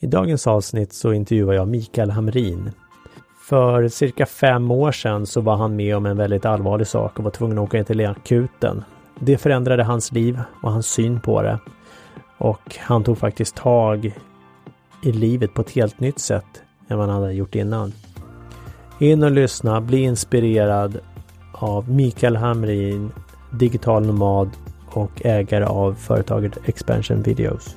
I dagens avsnitt så intervjuar jag Mikael Hamrin. För cirka fem år sedan så var han med om en väldigt allvarlig sak och var tvungen att åka in till akuten. Det förändrade hans liv och hans syn på det. Och han tog faktiskt tag i livet på ett helt nytt sätt än vad han hade gjort innan. In och lyssna, bli inspirerad av Mikael Hamrin, digital nomad och ägare av företaget Expansion Videos.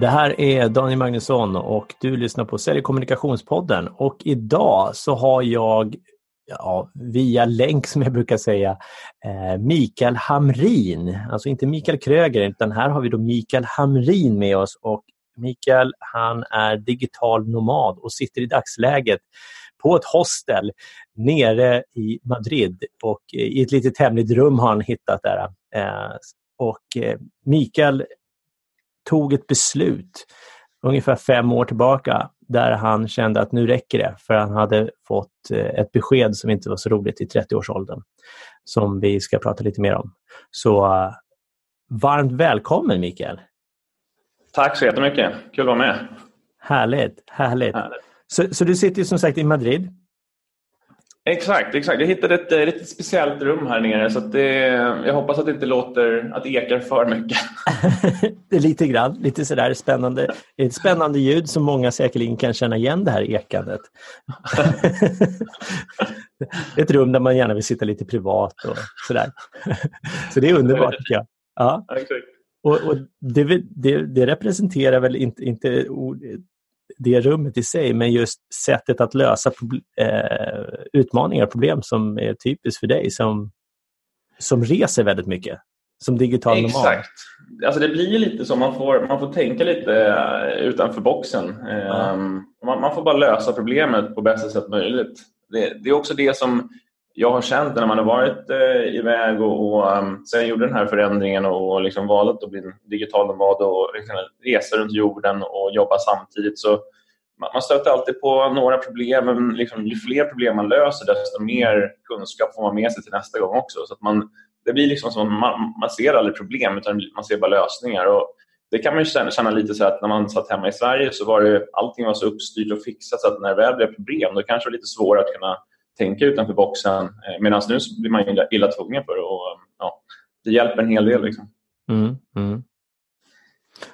Det här är Daniel Magnusson och du lyssnar på Sälj kommunikationspodden. Och idag så har jag ja, via länk som jag brukar säga eh, Mikael Hamrin, alltså inte Mikael Kröger utan här har vi då Mikael Hamrin med oss. Och Mikael han är digital nomad och sitter i dagsläget på ett hostel nere i Madrid. Och eh, i ett litet hemligt rum har han hittat där. Eh, och eh, Mikael tog ett beslut ungefär fem år tillbaka där han kände att nu räcker det för han hade fått eh, ett besked som inte var så roligt i 30-årsåldern som vi ska prata lite mer om. Så uh, varmt välkommen Mikael! Tack så jättemycket, kul att vara med! Härligt, härligt! härligt. Så, så du sitter som sagt i Madrid Exakt, exakt. Jag hittade ett, ett, ett speciellt rum här nere så det, jag hoppas att det inte låter att det ekar för mycket. det är lite grann, lite sådär spännande. Ett spännande ljud som många säkerligen kan känna igen det här ekandet. ett rum där man gärna vill sitta lite privat och sådär. så det är underbart tycker jag. Ja. Och, och det, det, det, representerar väl inte, inte det rummet i sig, men just sättet att lösa eh, utmaningar och problem som är typiskt för dig som, som reser väldigt mycket som digital nomad. Exakt. Alltså det blir lite så, man får, man får tänka lite uh, utanför boxen. Mm. man, man, får bara lösa problemet på bästa sätt möjligt. Det, det, är också det som jag har känt när man har varit eh, iväg och, och um, sen gjorde den här förändringen och liksom valt att bli en digital nomad och liksom resa runt jorden och jobba samtidigt. Så man stöter alltid på några problem, men liksom, ju fler problem man löser desto mer kunskap får man med sig till nästa gång också. Så att man, det blir liksom som man, man ser aldrig problem utan man ser bara lösningar. Och det kan man känna, känna, lite så att när man satt hemma i Sverige så var det, allting var så uppstyrt och fixat så att när det väl blev problem då kanske det var lite svårare att kunna tänka utanför boxen. Eh, Medan nu blir man illa, illa tvungen för det och ja, det hjälper en hel del. Liksom. Mm, mm.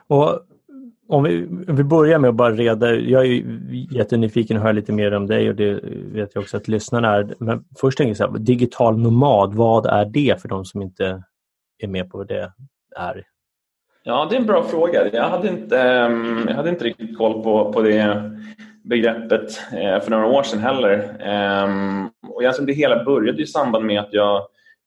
Och om vi, om vi börjar med att bara reda, jag är jättenyfiken att höra lite mer om dig och det vet jag också att lyssnarna är. Men först tänker jag så här, digital nomad, vad är det för de som inte är med på vad det är? Ja, det är en bra fråga. Jag hade inte, ehm, jag hade inte riktigt koll på, på det begreppet eh, för några år sedan heller. Ehm, och det hela började i samband med att jag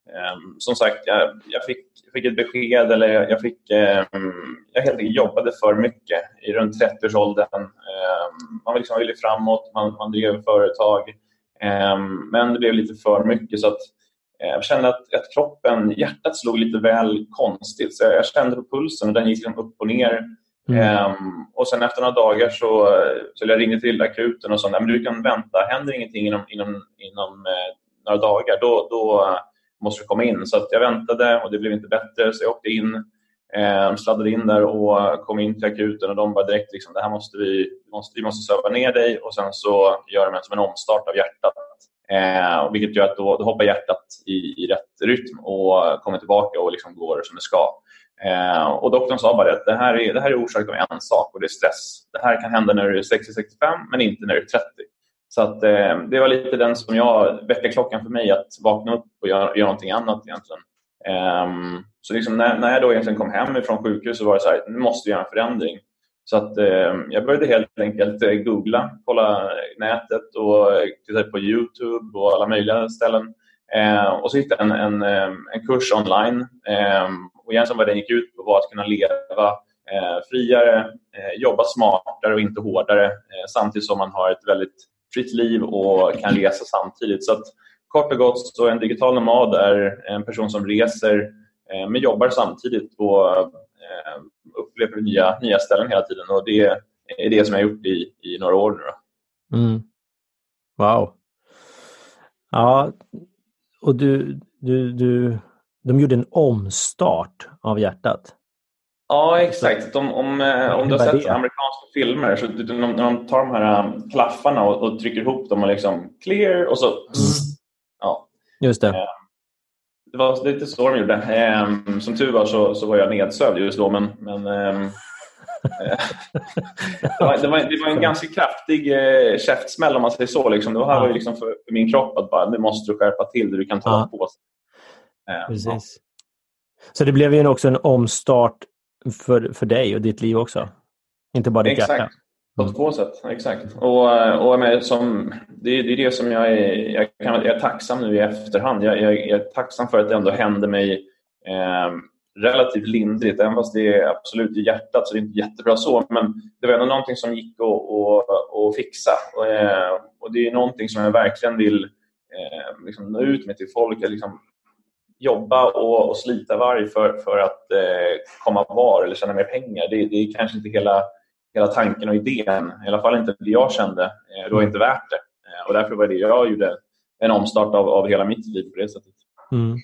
ehm, som sagt, jag, jag, fick, fick ett besked eller jag, fick, ehm, jag helt enkelt jobbade för mycket i runt 30-årsåldern. Ehm, man liksom ville framåt, man, man drev företag. men det blev lite för mycket så att eh, jag kände att, att kroppen, hjärtat slog lite väl konstigt. Så jag, jag kände på pulsen och den gick liksom upp och ner. Mm. Ehm, och sen efter några dagar så, så jag ringde till akuten och sa att du kan vänta, händer ingenting inom, inom, inom eh, några dagar då, då eh, måste du komma in. Så att jag väntade och det blev inte bättre så jag åkte in, eh, sladdade in där och kom in till akuten och de bara direkt liksom, det här måste vi, måste, vi måste söva ner dig och sen så gör de som en omstart av hjärtat. Eh, vilket gör att då, då hoppar hjärtat i, i rätt rytm och kommer tillbaka och liksom går som det ska. Eh, och doktorn sa bara att det här är, det här är orsakat av en sak och det är stress. Det här kan hända när du är 60-65 men inte när du är 30. Så att, eh, det var lite den som jag, väckarklockan för mig att vakna upp och göra, göra någonting annat egentligen. Eh, så liksom när, när jag då egentligen kom hem från sjukhus så var det så här, nu måste vi göra en förändring. Så att, eh, jag började helt enkelt eh, googla, kolla nätet och eh, titta på Youtube och alla möjliga ställen. Eh, och så hittade jag en, en, eh, en kurs online. Eh, och egentligen vad den gick ut på var att kunna leva eh, friare, eh, jobba smartare och inte hårdare eh, samtidigt som man har ett väldigt fritt liv och kan resa samtidigt. Så att, kort och gott, så en digital nomad är en person som reser men jobbar samtidigt och upplever nya, nya ställen hela tiden. Och det är det som jag har gjort i, i några år nu. Mm. Wow. Ja, och du, du, du, de gjorde en omstart av hjärtat. Ja, exakt. Om, om, eh, om du har sett amerikanska filmer, så när de tar de här um, klaffarna och, och trycker ihop dem och liksom clear och så... Mm. Ja. Just det. Eh, det var lite så de gjorde. Som tur var så, så var jag nedsövd just då, men, men ehm, eh, det, var, det, var, det, var, en ganska kraftig eh, käftsmäll om man säger så. Liksom. Det var här liksom för, för, min kropp att bara, nu måste du skärpa till det, du kan ta ja. på. Eh, Precis. Ja. Så det blev ju också en omstart för, för dig och ditt liv också? Inte bara ditt Exakt. hjärta? På två sätt, exakt. Och, och med, som, det, det är det som jag är, jag, kan, jag är tacksam nu i efterhand. Jag, jag, jag, är tacksam för att det ändå hände mig eh, relativt lindrigt, även fast det är absolut i hjärtat så det är inte jättebra så. Men det var ändå någonting som gick att fixa. Och, och, det är någonting som jag verkligen vill eh, liksom nå ut med till folk. Att liksom jobba och, och slita varg för, för att eh, komma var eller tjäna mer pengar. Det, det är kanske inte hela hela tanken och idén, i alla fall inte det jag kände, eh, det var inte värt det. Eh, och därför var det jag gjorde en omstart av, av hela mitt liv på det sättet. Mm.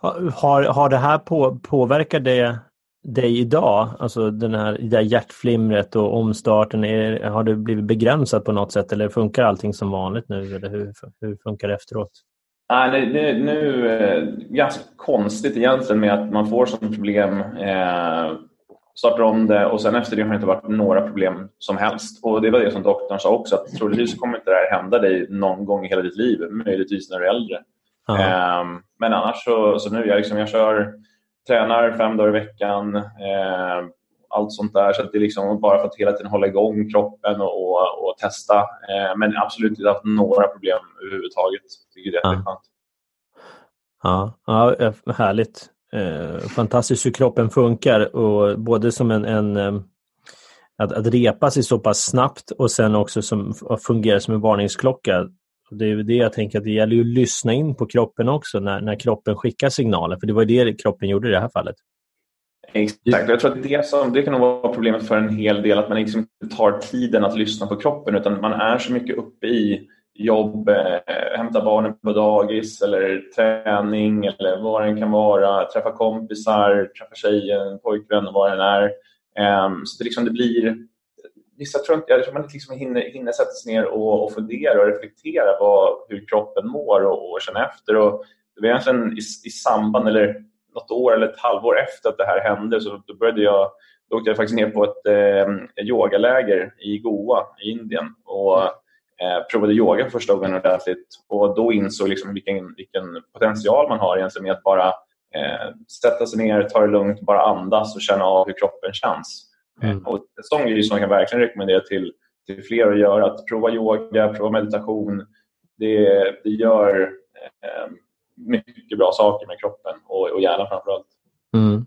Har, har det här på, påverkat det, dig idag? Alltså den här, det här hjärtflimret och omstarten, är, har du blivit begränsad på något sätt eller funkar allting som vanligt nu? Eller hur, hur funkar det efteråt? Nej, det, det, nu är eh, ganska konstigt egentligen med att man får sådana problem eh, startar om det och sen efter det har det inte varit några problem som helst. Och Det var det som doktorn sa också, att troligtvis kommer inte det här hända dig någon gång i hela ditt liv, möjligtvis när du är äldre. Um, men annars så, så nu, jag, liksom, jag kör, tränar fem dagar i veckan, uh, allt sånt där. Så det är liksom bara för att hela tiden hålla igång kroppen och, och, och testa. Uh, men absolut inte haft några problem överhuvudtaget. Det är jätteskönt. Ja, ja, härligt eh, fantastiskt hur kroppen funkar och både som en, en eh, att, att repa sig så pass snabbt och sen också som fungerar som en varningsklocka. Det är det jag tänker att det gäller att lyssna in på kroppen också när, när kroppen skickar signaler, för det var det kroppen gjorde i det här fallet. Exakt, jag tror att det, som, det kan nog vara problemet för en hel del, att man liksom inte tar tiden att lyssna på kroppen utan man är så mycket uppe i jobb, eh, hämta barnen på dagis eller träning eller vad det kan vara, träffa kompisar, träffa tjejen, pojkvän, vad det är. Eh, så det, liksom, det blir... Vissa tror inte, jag tror man liksom hinner, hinner sätta sig ner och, och fundera och reflektera vad, hur kroppen mår och, och känna efter. Och det var egentligen i, i samband, eller något år eller ett halvår efter att det här hände, så då började jag då åkte jag faktiskt ner på ett eh, yogaläger i Goa i Indien. Och eh, provade yoga för första gången ordentligt och då insåg liksom vilken, vilken potential man har egentligen med att bara eh, sätta sig ner, ta det lugnt, bara andas och känna av hur kroppen känns. Mm. Och en sån grej som jag kan verkligen rekommendera till, till fler att göra, att prova yoga, prova meditation. Det, det gör eh, mycket bra saker med kroppen och, och hjärnan framförallt. Mm.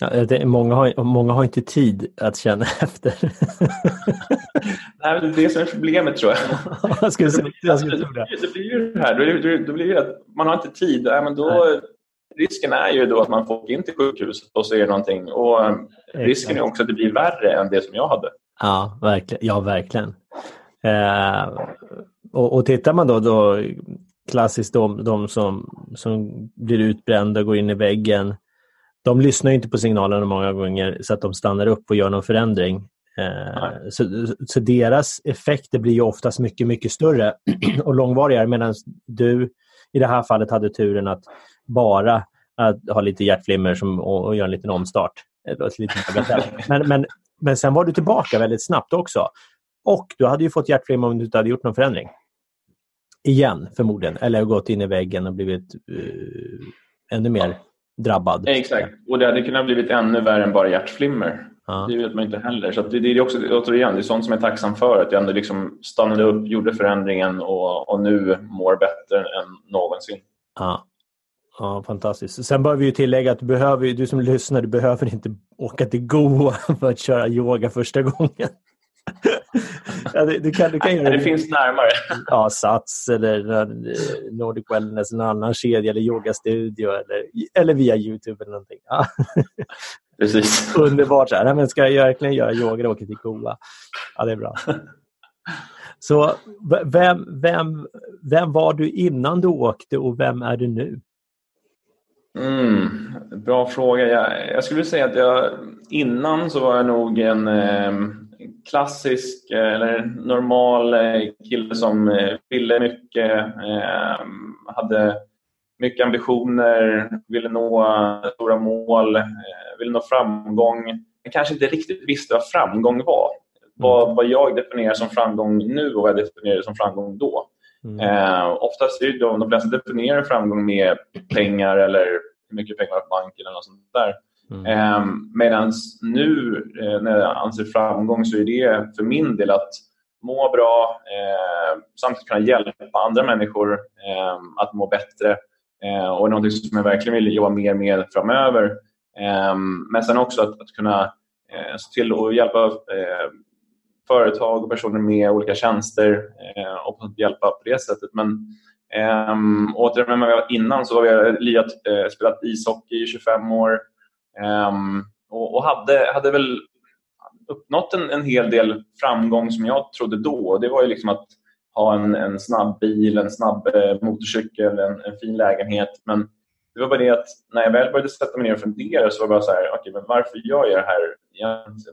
Ja, det, många, har, många har inte tid att känna efter. Nej, det är det som är problemet tror jag. jag skulle säga, jag skulle tro det. Det blir ju det här, då, då blir det att man har inte tid. Nej, men då, risken är ju då att man får in till sjukhuset och så är det någonting. Och risken är också att det blir värre än det som jag hade. Ja, verkligen. Ja, verkligen. Eh, och, och tittar man då, då klassiskt de, de som, som blir utbrända och går in i väggen de lyssnar inte på signalerna många gånger så att de stannar upp och gör någon förändring. Eh, så, så, deras effekter blir ju oftast mycket, mycket större och långvarigare medan du i det här fallet hade turen att bara att ha lite hjärtflimmer som, och, och göra en liten omstart. Lite men, men, men sen var du tillbaka väldigt snabbt också. Och du hade ju fått hjärtflimmer om du inte hade gjort någon förändring. Igen förmodligen, eller gått in i väggen och blivit uh, ännu mer drabbad. Exakt, och det hade kunnat blivit ännu värre än bara hjärtflimmer. Ja. Det vet man inte heller. Så det, det, är också, återigen, det är sånt som jag är tacksam för. Att jag ändå liksom stannade upp, gjorde förändringen och, och nu mår bättre än någonsin. Ja. Ja, fantastiskt. Sen bör vi ju tillägga att du, behöver, du som lyssnar, du behöver inte åka till Goa för att köra yoga första gången. ja, det, du kan, du kan göra det. finns närmare. Ja, Sats eller eh, Nordic Wellness, en annan kedja eller yogastudio eller, eller via Youtube eller någonting. Ja. Precis. Underbart. Så här. Men ska jag verkligen göra yoga, åka till Goa. Ja, det är bra. Så vem, vem, vem var du innan du åkte och vem är du nu? Mm, bra fråga. Jag, jag skulle säga att jag, innan så var jag nog en eh, klassisk eller normal eh, kille som eh, ville mycket, eh, hade mycket ambitioner, ville nå stora mål, eh, ville nå framgång. Jag kanske inte riktigt visste vad framgång var. Vad, mm. vad jag definierar som framgång nu och vad jag definierar som framgång då. Mm. Eh, oftast är de, de flesta definierar framgång med pengar eller hur mycket pengar på banken eller något sånt där. Mm. Eh, Medan nu eh, när jag anser framgång så är det för min del att må bra, eh, samtidigt kunna hjälpa andra människor eh, att må bättre. Eh, och något som jag verkligen vill jobba mer med framöver. Eh, men sen också att, att kunna eh, se till att hjälpa företag och personer med olika tjänster eh, och hjälpa på det sättet. Men um, återigen, när jag var innan så var jag liat, eh, spelat ishockey i 25 år um, och, och, hade, hade väl uppnått en, en hel del framgång som jag trodde då. Det var ju liksom att ha en, en snabb bil, en snabb eh, motorcykel, en, en, fin lägenhet. Men det var bara det att när jag väl började sätta mig ner och fundera så var det bara så här, okay, men varför gör jag det här?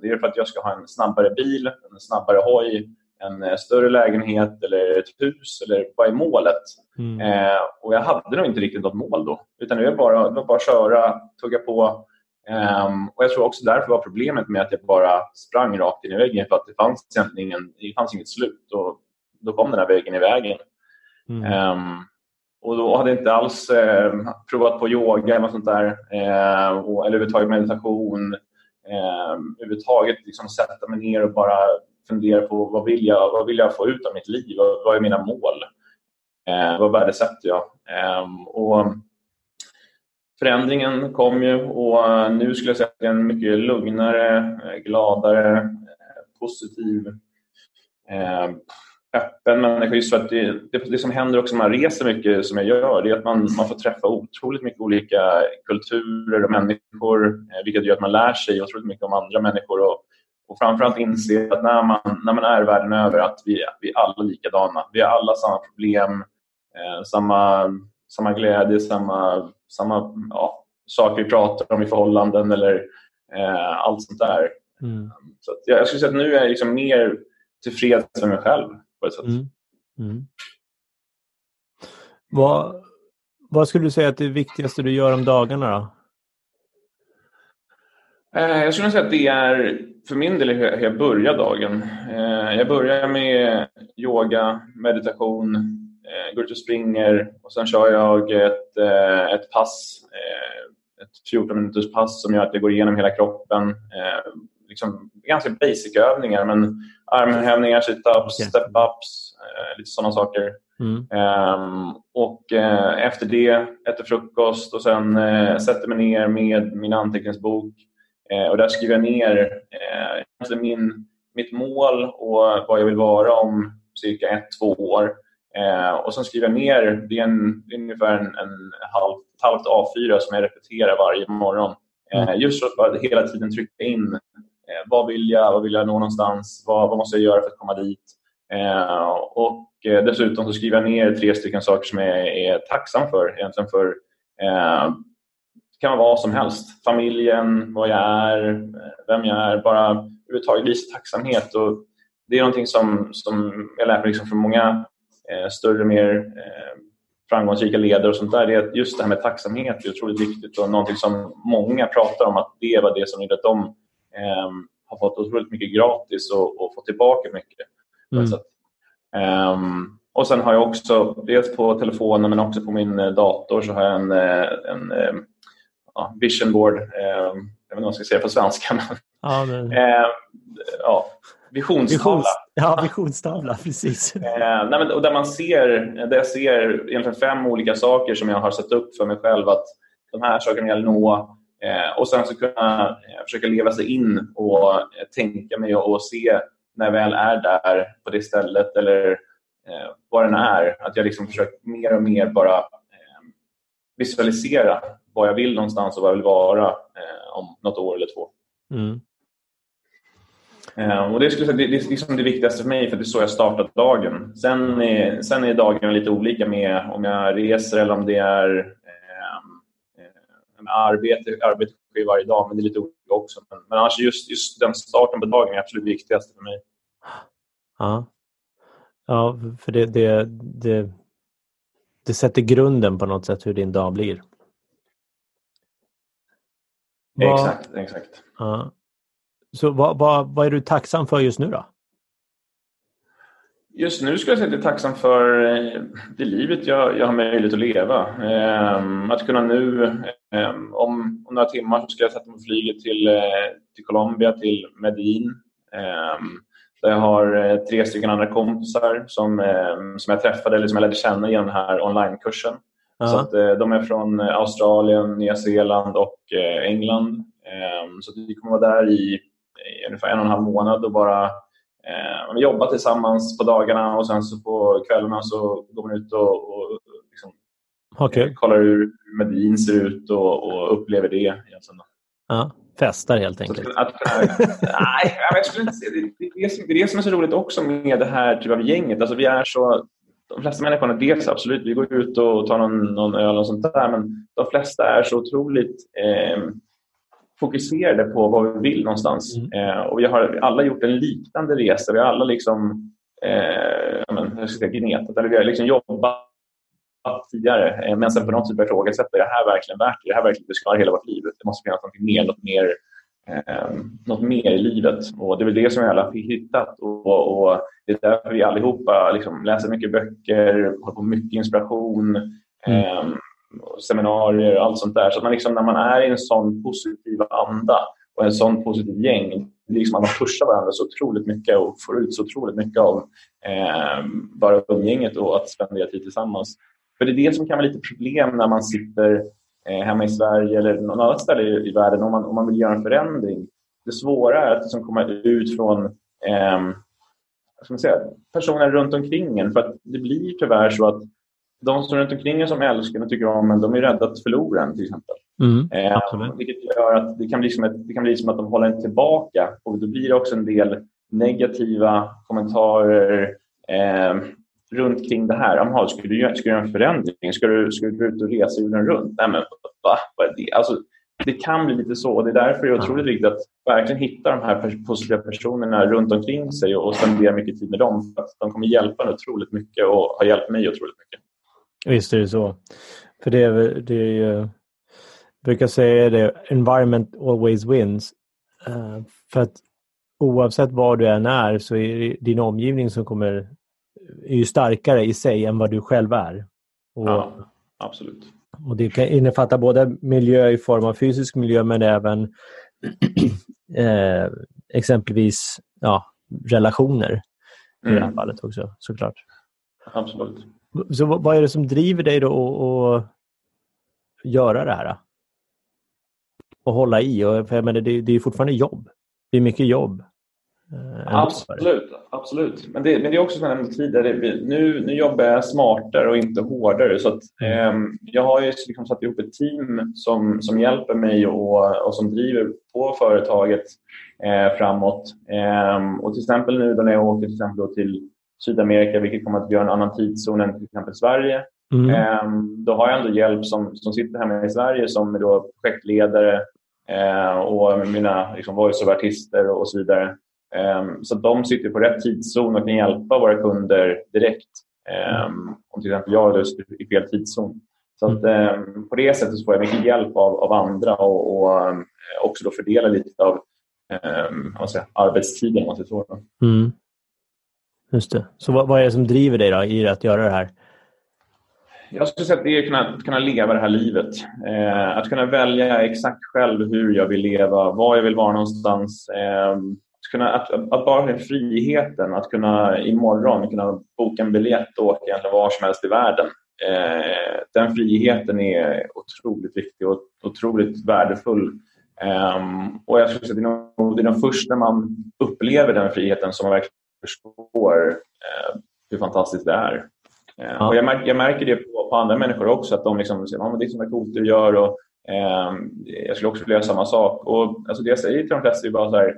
Det är för att jag ska ha en snabbare bil, en snabbare hoj, en eh, större lägenhet eller ett hus eller vad är målet? Mm. Eh, och jag hade nog inte riktigt något mål då. Utan det var bara, det var bara att köra, tugga på. Um, och Jag tror också därför var problemet med att jag bara sprang rakt in i väggen för att det fanns ingen, det fanns inget slut. Och då kom den här väggen i vägen. Mm. Um, och då hade jag inte alls eh, provat på yoga eller något sånt där. Eh, och, eller överhuvudtaget meditation. Eh, överhuvudtaget liksom sätta mig ner och bara fundera på vad vill jag, vad vill jag få ut av mitt liv? Vad, vad är mina mål? Eh, vad värdesätter jag? Eh, och förändringen kom ju och nu skulle jag säga att det är en mycket lugnare, eh, gladare, eh, positiv eh, öppen människa. Just för att det, det, det, som händer också när man reser mycket som jag gör, det är att man, man får träffa otroligt mycket olika kulturer och människor, eh, vilket gör att man lär sig otroligt mycket om andra människor och, och framförallt inse att när man, när man är världen över att vi, vi är alla likadana. Vi har alla samma problem, eh, samma, samma glädje, samma, samma ja, saker vi pratar om i förhållanden eller eh, allt sånt där. Mm. Så jag, jag skulle säga att nu är jag liksom mer tillfreds med mig själv på ett sätt. Mm. Mm. Vad, vad skulle du säga att det viktigaste du gör om dagarna? Då? Eh, jag skulle säga att det är för min del hur jag börjar dagen. Eh, jag börjar med yoga, meditation, eh, går ut och springer och sen kör jag ett, ett pass, ett 14 minuters pass som gör att jag går igenom hela kroppen. Liksom ganska basic övningar men armhävningar, sit-ups, step-ups, eh, lite sådana saker. Mm. Um, och uh, efter det äter frukost och sen uh, sätter mig ner med min anteckningsbok. Uh, och där skriver jag ner uh, min, mitt mål och vad jag vill vara om cirka ett, två år. och sen skriver jag ner, det är, en, det är ungefär en, en halv, ett halvt A4 som jag repeterar varje morgon. Mm. Just för att hela tiden trycka in Eh, Eh, vad vill jag? Vad vill jag nå någonstans? Vad, vad måste jag göra för att komma dit? Eh, och eh, dessutom så skriver jag ner tre stycken saker som jag är tacksam för. Egentligen för eh, det kan vara vad som helst. Familjen, vad jag är, eh, vem jag är. Bara överhuvudtaget visa tacksamhet. Och det är någonting som, som jag lärt mig liksom från många eh, större, mer eh, framgångsrika ledare och sånt där. Det är just det här med tacksamhet är otroligt viktigt och någonting som många pratar om att det var det som gjorde att de har fått otroligt mycket gratis och, och fått tillbaka mycket. Mm. Um, och sen har jag också, dels på telefonen men också på min eh, dator, så har jag en, eh, en, en eh, ja, vision board. Eh, jag vet inte vad jag ska säga på svenska. Men, ja, men... eh, ja, visionstavla. Visions, ja, visionstavla, precis. Eh, nej, men, och där man ser, där jag ser egentligen fem olika saker som jag har satt upp för mig själv att de här sakerna vill jag nå och sen så kunna eh, försöka leva sig in och eh, tänka mig och, se när jag väl är där på det stället eller eh, vad den är, att jag liksom försöker mer och mer bara eh, visualisera var jag vill någonstans och var jag vill vara eh, om något år eller två. Mm. Eh, och det, skulle säga, det, det är liksom det viktigaste för mig, för det är så jag startat dagen. Sen är, sen är dagen lite olika med om jag reser eller om det är eh, eh arbete. Arbete sker varje dag, men det är lite olika också. Men, men annars just, just den starten på dagen är absolut viktigaste för mig. Ja, ja för det, det, det, det sätter grunden på något sätt hur din dag blir. Vad, exakt, exakt. Ja. Så vad, vad, vad är du tacksam för just nu då? Just nu skulle jag säga att jag är tacksam för eh, det livet jag, jag har möjlighet att leva. Eh, att kunna nu, om, om, några timmar, så ska jag sätta mig på flyget till, eh, till Colombia, till Medellin. Ehm, där jag har eh, tre stycken andra kompisar som, ehm, som jag träffade eller som jag lärde känna genom den här onlinekursen. Uh -huh. Så att, eh, de är från Australien, Nya Zeeland och England. Ehm, så vi kommer vara där i i ungefär en och en halv månad och bara eh, jobba tillsammans på dagarna och sen så på kvällarna så går man ut och, och okay. Eh, kollar hur Medin ser ut och, och upplever det. Egentligen. Ja, festar helt enkelt. Att, att, nej, jag skulle inte säga, det, det, är det, är det som är så roligt också med det här typen av gänget. Alltså, vi är så, de flesta människorna, dels absolut, vi går ut och tar någon, någon öl och sånt där, men de flesta är så otroligt eh, fokuserade på vad vi vill någonstans. Mm. Eh, och vi har alla gjort en liknande resa. Vi har alla liksom, eh, men, jag ska säga, gnetat, eller vi har liksom jobbat tidigare. Eh, men sen på något sätt börjat ifrågasätta, är det här verkligen värt det? Är det här verkligen det ska hela vårt liv? Det måste finnas något mer, något mer, eh, något mer i livet. Och det är väl det som vi alla har hittat. Och, och, det är därför vi allihopa liksom läser mycket böcker, har på mycket inspiration. Eh, seminarier och allt sånt där. Så att man liksom, när man är i en sån positiv anda och en sån positiv gäng, liksom att man pushar varandra så otroligt mycket och får ut så otroligt mycket av eh, bara umgänget och att spendera tid tillsammans. För det är det som kan vara lite problem när man sitter eh, hemma i Sverige eller någon annat ställe i, i världen om man, om man vill göra en förändring. Det svåra är att liksom komma ut från eh, ska man säga, personer runt omkring en. För att det blir tyvärr så att de som runt omkring en som älskar och tycker om en, de är rädda att förlora en till exempel. Mm, eh, vilket gör att det kan, bli som ett, det kan bli som att de håller en tillbaka och då blir det också en del negativa kommentarer eh, runt kring det här. Jaha, ska du, ska du göra en förändring? Ska du, ska du ut och resa jorden runt? Nej, men va? Vad är det? Alltså, det kan bli lite så och det är därför det är otroligt viktigt att verkligen hitta de här positiva personerna runt omkring sig och spendera mycket tid med dem. För att de kommer hjälpa en otroligt mycket och har hjälpt mig otroligt mycket. Visst är det så. För det är, det är ju, jag brukar säga det, environment always wins. Uh, för att oavsett var du än är så är din omgivning som kommer är ju starkare i sig än vad du själv är. Och, ja, absolut. Och det kan innefatta både miljö i form av fysisk miljö men även eh, exempelvis ja, relationer i mm. det här mm. fallet också såklart. Absolut. Så vad är det som driver dig då att göra det här? Och hålla i? Och, för jag menar, det, det är fortfarande jobb. Det är mycket jobb. Eh, absolut, absolut. Men det, men det är också som jag nämnde tidigare, nu, nu jobbar jag smartare och inte hårdare. Så att, eh, jag har ju liksom satt ihop ett team som, som hjälper mig och, och som driver på företaget eh, framåt. Eh, och till exempel nu då när jag åker till, exempel till Sydamerika, vilket kommer att bli en annan tidszon än till exempel Sverige. Mm. Ehm, då har jag ändå hjälp som, som sitter hemma i Sverige som är då projektledare eh, och mina liksom, voiceover-artister och så vidare. Ehm, så de sitter på rätt tidszon och kan hjälpa våra kunder direkt. Ehm, om till exempel jag är i fel tidszon. Så att, mm. på det sättet får jag mycket hjälp av, av andra och, och också då fördela lite av um, säga, arbetstiden. Om man säger så. Mm. Just det. Så vad, vad är det som driver dig då i att göra det här? Jag skulle säga att det är att kunna, kunna leva det här livet. Eh, att kunna välja exakt själv hur jag vill leva, var jag vill vara någonstans. Eh, att, kunna, att, att, bara ha friheten att kunna imorgon kunna boka en biljett och åka egentligen var som helst i världen. Eh, den friheten är otroligt viktig och otroligt värdefull Um, och jag skulle säga att det är, nog, det är nog först när man upplever den friheten som man verkligen förstår uh, hur fantastiskt det är. Uh, ja. och jag, märker, jag märker det på, på, andra människor också, att de liksom säger att ah, det är så coolt du gör och um, jag skulle också vilja göra samma sak. Och, alltså det jag säger till de flesta är bara så här,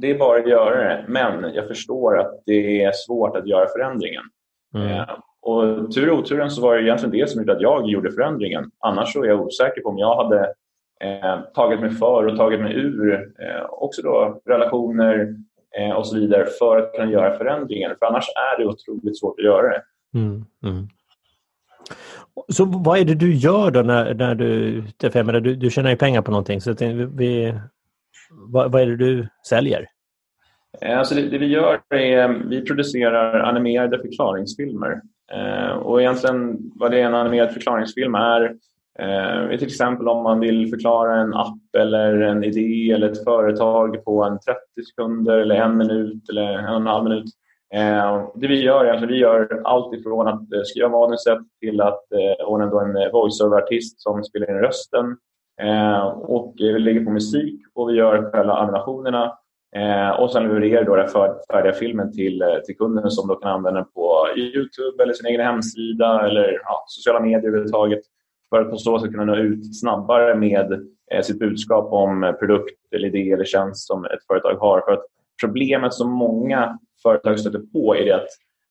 det är bara att göra det, men jag förstår att det är svårt att göra förändringen. Mm. Uh, och tur och oturen så var det egentligen det som gjorde att jag gjorde förändringen. Annars så är jag osäker på om jag hade eh, tagit mig för och tagit mig ur eh, också då relationer eh, och så vidare för att kunna göra förändringen. För annars är det otroligt svårt att göra det. Mm, mm. Så vad är det du gör då när, när du, menar, du, du tjänar ju pengar på någonting, så vi, vad, vad är det du säljer? Eh, alltså det, det, vi gör är vi producerar animerade förklaringsfilmer. Eh, och egentligen vad det är en animerad förklaringsfilm är Eh, till exempel om man vill förklara en app eller en idé eller ett företag på en 30 sekunder eller en minut eller en och en halv minut. Eh, det vi gör är vi gör allt ifrån att eh, skriva manuset till att eh, ordna en voiceover-artist som spelar in rösten. Eh, och vi lägger på musik och vi gör själva animationerna. Eh, och sen levererar då den färdiga filmen till, eh, till kunden som då kan använda den på Youtube eller sin egen hemsida eller ja, sociala medier överhuvudtaget för att på så sätt kunna nå ut snabbare med eh, sitt budskap om produkt, eller idé eller tjänst som ett företag har. För att problemet som många företag stöter på är det att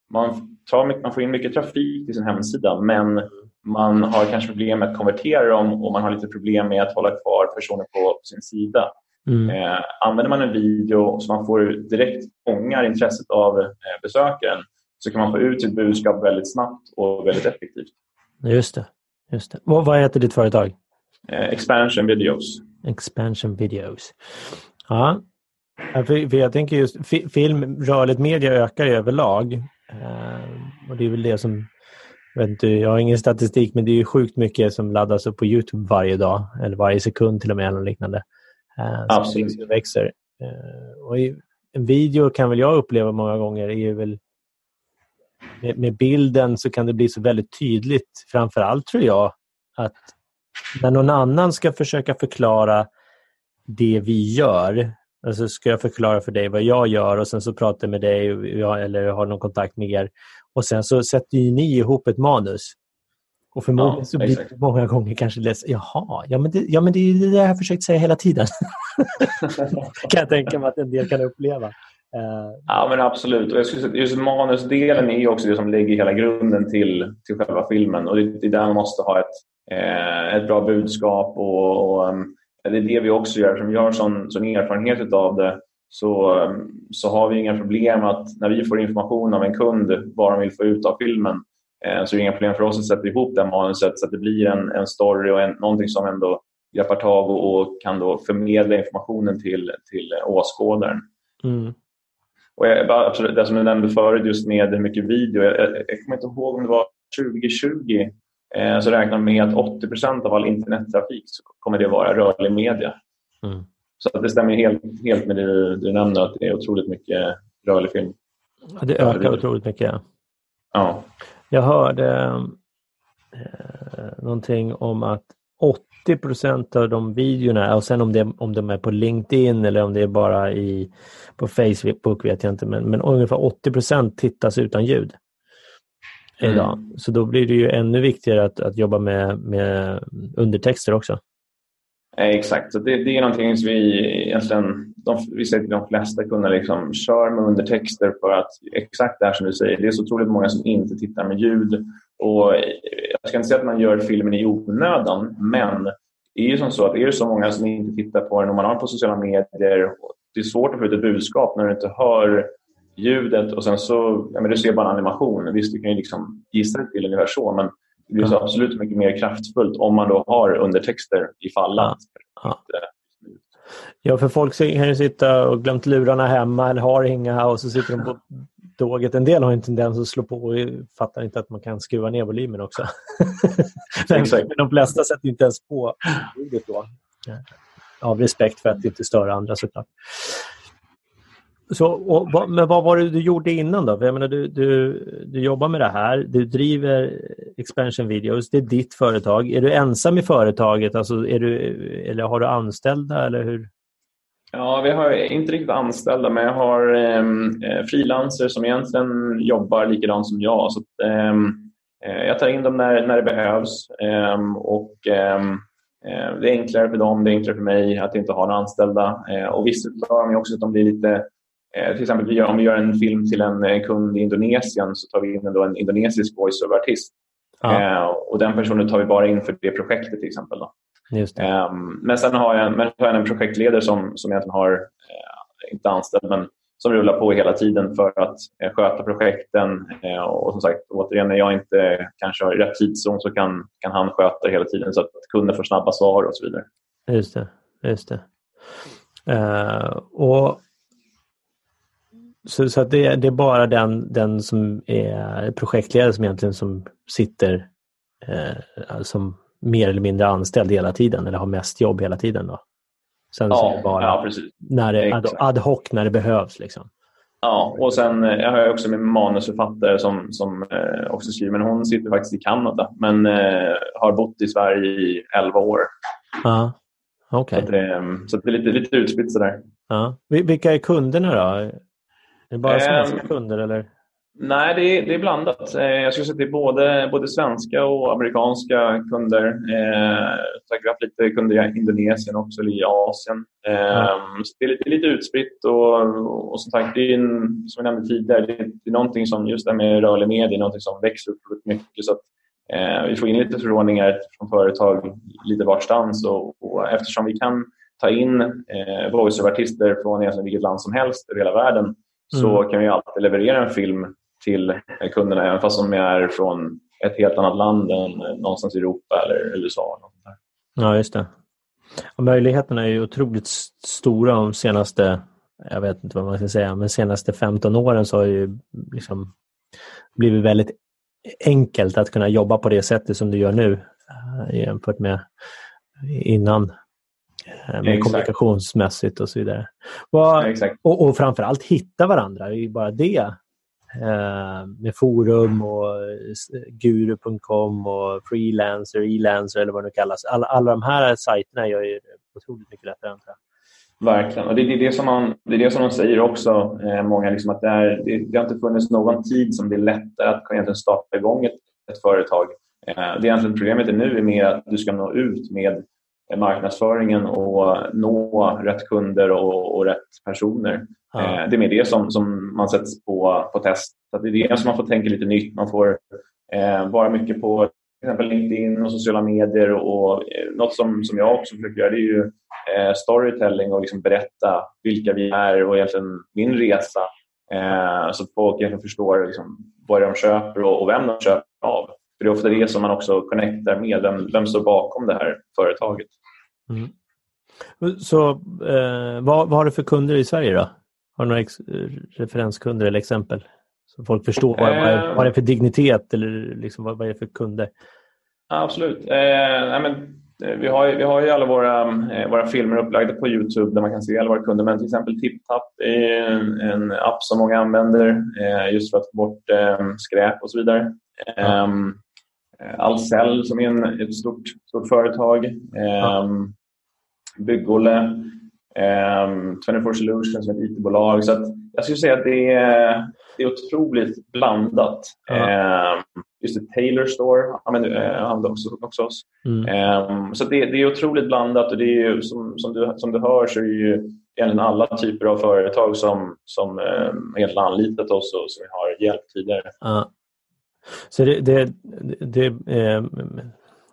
man, tar, man får in mycket trafik till sin hemsida men man har kanske problem med att konvertera dem och man har lite problem med att hålla kvar personer på sin sida. Mm. Eh, använder man en video så man får direkt fångar intresset av eh, besökaren så kan man få ut sitt budskap väldigt snabbt och väldigt effektivt. Just det. Just det. Vad, vad heter ditt företag? Eh, Expansion Videos. Expansion Videos. Ja, för, för jag tänker just fi, film, rörligt media ökar överlag. Eh, och det är väl det som, vet inte, jag har ingen statistik, men det är sjukt mycket som laddas upp på Youtube varje dag, eller varje sekund till och med, eller liknande. Eh, Absolut. Som växer. Eh, och i, en video kan väl jag uppleva många gånger är väl med, med, bilden så kan det bli så väldigt tydligt, framför allt tror jag, att när någon annan ska försöka förklara det vi gör, alltså ska jag förklara för dig vad jag gör och sen så pratar jag med dig eller har någon kontakt med er och sen så sätter ju ni ihop ett manus. Och förmodligen ja, så blir det många gånger kanske läs jaha, ja men, det, ja men det är det jag har försökt säga hela tiden. kan jag tänka mig att en del kan uppleva. Uh, ja, men absolut. Och jag skulle just manusdelen är också det som lägger hela grunden till, till själva filmen. Och det, är där man måste ha ett, eh, ett bra budskap. Och, och um, Det är det vi också gör. Som vi har sån, sån erfarenhet av det så, så har vi inga problem att när vi får information av en kund vad de vill få ut av filmen eh, så är det inga problem för oss att sätta ihop det manuset så att det blir en, en story och en, någonting som ändå greppar tag och, och kan då förmedla informationen till, till åskådaren. Mm. Och jag, absolut, det som du nämnde förut just med hur mycket video. Jag, jag, jag kommer inte ihåg om det var 2020 eh, så räknar man med att 80% av all internettrafik så kommer det vara rörlig media. Mm. Så det stämmer helt, helt med det du, du nämner att det är otroligt mycket rörlig film. Ja, det ökar otroligt mycket. Ja. Jag hörde eh, någonting om att 80 procent av de videorna, och sen om, det, om de är på LinkedIn eller om det är bara i, på Facebook vet jag inte, men, men ungefär 80 procent tittas utan ljud idag. Mm. Så då blir det ju ännu viktigare att, att jobba med, med undertexter också. Exakt, så det, det är någonting som vi egentligen, de, vi säger till de flesta kunder, liksom, kör med undertexter för att exakt det här som du säger, det är så otroligt många som inte tittar med ljud. Och jag ska inte säga att man gör filmen i onödan, men det är ju som så att är det så många som inte tittar på den och man har på sociala medier, det är svårt att få ut ett budskap när du inte hör ljudet och sen så, ja, men du ser bara en animation. Visst, du kan ju liksom gissa dig till ungefär så, men det blir så absolut mycket mer kraftfullt om man då har undertexter ifall att. Ja. ja, för folk kan ju sitta och glömt lurarna hemma eller har inga och så sitter de på tåget. En del har en tendens att slå på och fattar inte att man kan skruva ner volymen också. Men de flesta sätter inte ens på ljudet då. Av respekt för att inte störa andra såklart. Så, och, men vad var det du gjorde innan då? För jag menar, du, du, du jobbar med det här, du driver Expansion Videos. Det är ditt företag. Är du ensam i företaget? Alltså, är du, eller har du anställda? Eller hur? Ja, vi har inte riktigt anställda, men jag har ehm, eh, frilanser som egentligen jobbar likadant som jag. Så att, ehm, eh, jag tar in dem när, när det behövs. Eh, och ehm, eh, Det är enklare för dem, det är enklare för mig att inte ha några anställda. Eh, och Vissa klarar mig också att de blir lite till exempel om vi gör en film till en kund i Indonesien så tar vi in en, indonesisk voiceover-artist. Ja. Eh, och den personen tar vi bara in för det projektet till exempel. Då. Eh, men sen har jag, men har jag en projektledare som, som egentligen har, eh, inte anställd, men som rullar på hela tiden för att eh, sköta projekten. Eh, och som sagt, återigen, när jag inte kanske har rätt tidszon så kan, kan han sköta det hela tiden så att kunden får snabba svar och så vidare. Just det. Just det. Uh, och så, så att det, det, är bara den, den som är projektledare som egentligen som sitter eh, som mer eller mindre anställd hela tiden eller har mest jobb hela tiden. Då. Sen ja, så bara ja. När det, ad, ad hoc när det behövs. Liksom. Ja, och sen eh, jag har jag också min manusförfattare som, som eh, också skriver, men hon sitter faktiskt i Kanada men eh, har bott i Sverige i 11 år. Ja, okay. Så, det, så det är lite, lite utspritt sådär. Ja. Vilka är kunderna då? Är det bara svenska um, kunder eller? Nej, det är, det är blandat. Eh, jag skulle säga att det är både, både svenska och amerikanska kunder. Eh, jag har haft lite kunder i Indonesien också, eller i Asien. Eh, mm. så det är lite, utspritt och, och som sagt, det är en, som jag nämnde tidigare, det är, det är någonting som just det med rörlig media, är någonting som växer upp mycket. Så att, eh, vi får in lite förordningar från företag lite varstans och, och eftersom vi kan ta in eh, voiceover-artister från egentligen vilket land som helst över hela världen så mm. kan vi alltid leverera en film till kunderna även fast de är från ett helt annat land än någonstans i Europa eller USA. Ja, just det. Och möjligheterna är ju otroligt stora de senaste, jag vet inte vad man ska säga, men senaste 15 åren så har ju liksom blivit väldigt enkelt att kunna jobba på det sättet som du gör nu äh, jämfört med innan. Eh, med kommunikationsmässigt och så vidare. Vad, och, och framförallt hitta varandra, det är bara det. Eh, med forum och guru.com och freelancer, e-lancer eller vad det nu kallas. Alla, alla de här sajterna gör ju otroligt mycket lättare. Antar Verkligen. Och det, är det, som man, det är det som de säger också, eh, många, liksom att det, är, det, det, har inte funnits någon tid som det är lättare att egentligen starta igång ett, ett företag. Eh, det egentligen problemet är nu är mer att du ska nå ut med marknadsföringen och nå rätt kunder och, och rätt personer. Ja. Eh, det är med det som, som man sätts på, på test. Så det är det som man får tänka lite nytt. Man får eh, vara mycket på till exempel LinkedIn och sociala medier. Och, eh, något som, som jag också försöker göra är ju eh, storytelling och liksom berätta vilka vi är och egentligen min resa. Eh, så att folk egentligen förstår liksom, vad de köper och, och vem de köper av. För det är ofta det som man också connectar med. Vem, vem står bakom det här företaget? Mm. Så eh, vad, vad har du för kunder i Sverige då? Har du några referenskunder eller exempel? Så folk förstår vad, vad, är, vad är det för dignitet eller liksom, vad, vad är det för kunder? Absolut. Eh, men, eh, vi, har, vi har ju alla våra, eh, våra filmer upplagda på Youtube där man kan se alla våra kunder. Men till exempel TipTap är en, app som många använder eh, just för att få bort eh, skräp och så vidare. Ja. Ehm, eh, Ahlsell som är en, ett stort, stort företag. Ja. Ehm, Byggolle, eh, 24 Solutions som ett IT-bolag. Så jag skulle säga att det är, det är otroligt blandat. Ja. Eh, just det, Taylor Store använder eh, också, också oss. Mm. Eh, så det, det, är otroligt blandat och det är ju, som, som, du, som du hör så är det ju egentligen alla typer av företag som, som eh, egentligen anlitat oss och som vi har hjälpt tidigare. Ja. Så det, det, det eh,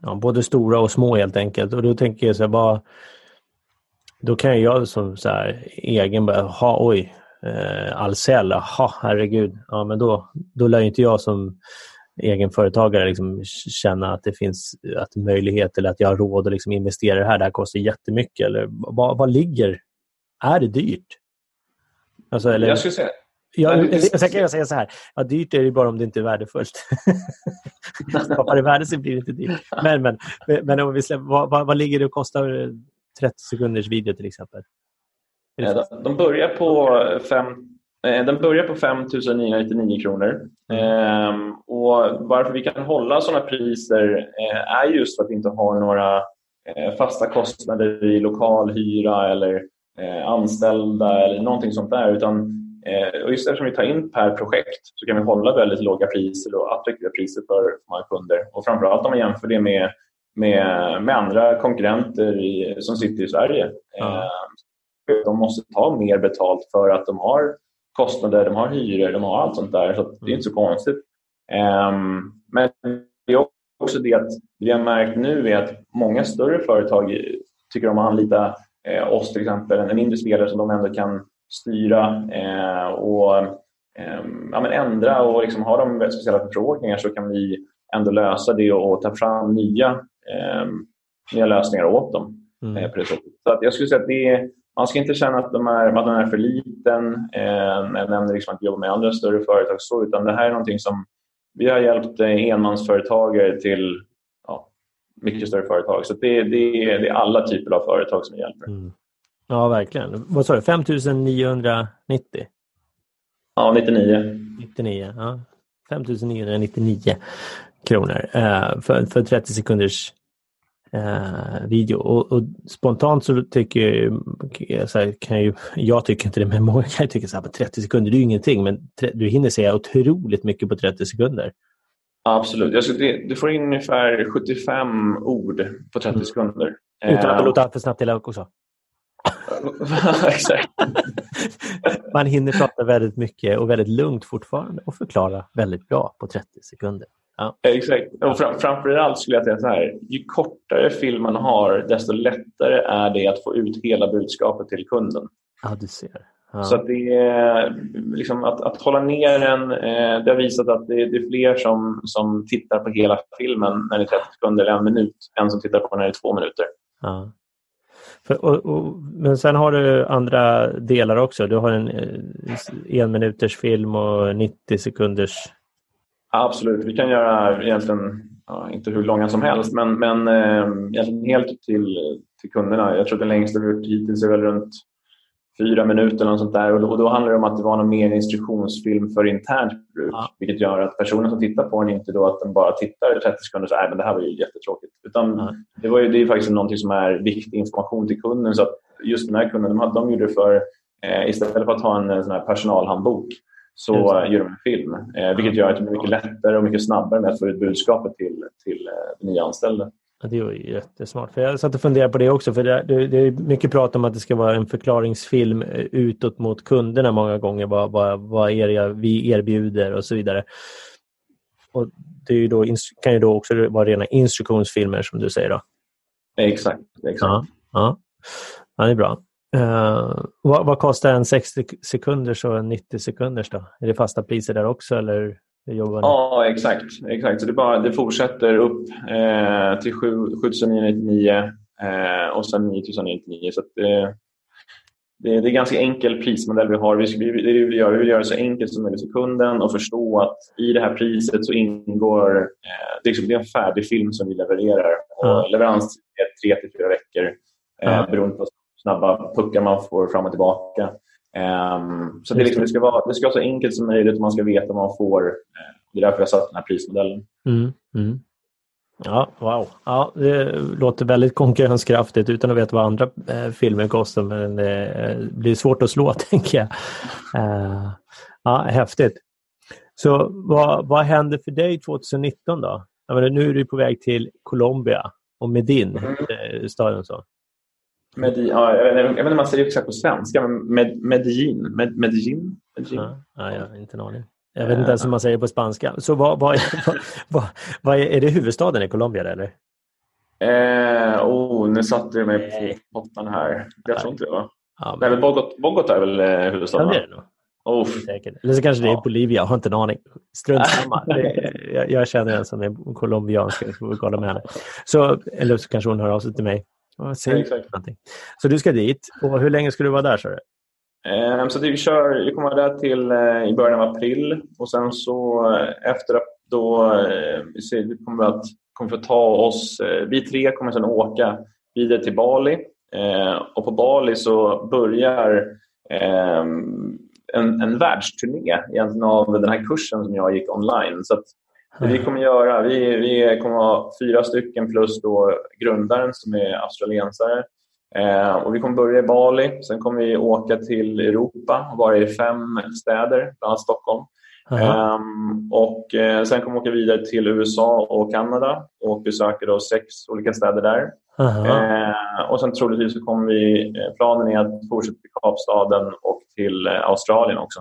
ja, både stora och små helt enkelt. Och då tänker jag så här, bara, då kan jag som så här, egen börja, ha oj, eh, Ahlsell, jaha, herregud. Ja, men då, då lär inte jag som egenföretagare liksom känna att det finns att möjlighet eller att jag har råd att liksom investera i det här. Det här kostar jättemycket. Eller vad, vad ligger? Är det dyrt? Alltså, eller, jag skulle säga Ja, sen kan jag säga så här, ja, dyrt är det bara om det inte är värdefullt. Skapar det värde så blir det inte dyrt. Men, men, men om vi släpper, vad, vad, vad ligger det och kostar 30 sekunders video till exempel? De, de börjar på 5 eh, den börjar på 5 999 kronor. Mm. Och varför vi kan hålla sådana priser är just för att vi inte har några fasta kostnader i lokalhyra eller anställda eller någonting sånt där. Utan, och just eftersom vi tar in per projekt så kan vi hålla väldigt låga priser och attraktiva priser för många kunder. Och framförallt om man jämför det med med, med andra konkurrenter i, som sitter i Sverige. Eh, de måste ta mer betalt för att de har kostnader, de har hyror, de har allt sånt där. Så det är inte så konstigt. Um, men det är också det att vi har märkt nu är att många större företag tycker om att anlita eh, oss till exempel, en mindre spelare som de ändå kan styra eh, och eh, ja, men ändra och liksom har de speciella förfrågningar så kan vi ändå lösa det och, ta fram nya eh, nya lösningar åt dem. Mm. Eh, på det Så att jag skulle säga att det man ska inte känna att de är, att de är för liten. Eh, jag nämnde liksom att jobba med andra större företag så, utan det här är någonting som vi har hjälpt eh, enmansföretagare till ja, mycket större företag. Så det, det, är, det är alla typer av företag som vi hjälper. Mm. Ja, verkligen. Vad sa du, 5 990? Ja, 99. 99, ja. 5 999 kronor eh, för, för 30 sekunders eh, video. Och, och, spontant så tycker jag, så här, kan ju, jag tycker inte det, men många kan tycka så här, 30 sekunder det är ju ingenting, men du hinner säga otroligt mycket på 30 sekunder. Absolut. Jag skulle, du får in ungefär 75 ord på 30 mm. sekunder. Utan att det låter alltför snabbt till också. Exakt. Man hinner prata väldigt mycket och väldigt lugnt fortfarande och förklara väldigt bra på 30 sekunder. Ja. Exakt. Och fram, framförallt skulle jag säga så här. Ju kortare film man har, desto lättare är det att få ut hela budskapet till kunden. Ja, du ser. Ja. Så att det är, liksom att, att hålla ner den, eh, det har visat att det, det, är fler som, som tittar på hela filmen när det är 30 sekunder eller en minut än som tittar på när det är två minuter. Ja. För, och, och, men sen har du andra delar också. Du har en eh, en minuters film och 90 sekunders Absolut, vi kan göra egentligen, ja, inte hur långa som helst, men, men eh, helt till, till kunderna. Jag tror den längsta vi gjort hittills är väl runt fyra minuter eller sånt där. Och då, och då, handlar det om att det var någon mer instruktionsfilm för internt bruk. Ja. Vilket gör att personen som tittar på den inte då att den bara tittar i 30 sekunder och säger att det här var ju jättetråkigt. Utan ja. det, var ju, det är faktiskt någonting som är viktig information till kunden. Så att just den här kunden, de, de gjorde det för eh, istället för att ha en, sån här personalhandbok så gör de en film. Eh, vilket gör att det blir mycket lättare och mycket snabbare med att få ut budskapet till, till eh, nya anställda. Ja, det är ju jättesmart. För jag satt och funderade på det också. För det, är mycket prat om att det ska vara en förklaringsfilm eh, utåt mot kunderna många gånger. Vad, vad, vad är det vi erbjuder och så vidare. Och det är ju då, kan ju då också vara rena instruktionsfilmer som du säger. Då. Exakt. exakt. Ja, ja. ja, det är bra. Uh, vad, vad, kostar en 60 sekunders och en 90 sekunders? Då? Är det fasta priser där också? Eller jobbar Ja, exakt. exakt. Så det, bara, det fortsätter upp eh, till 7999 eh, och sen 9999. Så det, det, det, är en ganska enkel prismodell vi har. Vi, vi, det vi, vill göra, vi vill göra det så enkelt som möjligt för kunden och förstå att i det här priset så ingår... Eh, det, är liksom, det är en färdig film som vi levererar. Och mm. Leverans är tre till fyra veckor eh, mm. beroende på snabba puckar man får fram och tillbaka. Um, så det, liksom, det, ska vara, det ska vara så enkelt som möjligt och man ska veta vad man får. Det är därför jag satt den här prismodellen. Mm, mm. Ja, wow. Ja, det låter väldigt konkurrenskraftigt utan att veta vad andra eh, filmer kostar. Men det eh, blir svårt att slå, tänker jag. Uh, ja, häftigt. Så vad, vad händer för dig 2019 då? Menar, nu är du på väg till Colombia och Medin, mm. Eh, staden så. Medellin, ja, jag, vet, inte om man säger exakt på svenska, men med, Medellin. Med, Medellin? Medellin? Ja, ja, ja, inte en aning. Jag vet inte ens hur man säger på spanska. Så vad, vad, vad, vad, är, är, det huvudstaden i Colombia eller? Eh, oh, nu satte du mig på pottan här. Jag tror inte det va? Ja, men... Nej, Bogotá, Bogotá är väl eh, huvudstaden? Ja, det är det nog. Oh. Eller så kanske det är ja. Bolivia, jag har inte en aning. Strunt samma. jag, jag känner en som är colombiansk, jag får kolla med henne. Så, eller så kanske hon hör av sig till mig. Säger ja, Så du ska dit. Och hur länge ska du vara där? Så, um, så vi, kör, vi kommer där till uh, i början av april och sen så uh, efter då uh, vi, ser, vi kommer att kommer att ta oss, vi tre kommer sedan åka vidare till Bali och på Bali så börjar um, en, en världsturné egentligen av den här kursen som jag gick online. Så Det vi kommer göra, vi, vi kommer ha fyra stycken plus då grundaren som är australiensare. Eh, och vi kommer börja i Bali, sen kommer vi åka till Europa och vara i fem städer, bland annat Stockholm. Um, och eh, Sen kommer vi åka vidare till USA och Kanada och besöka då sex olika städer där. Eh, och sen troligtvis så kommer vi, eh, planen är att fortsätta till Kapstaden och till eh, Australien också.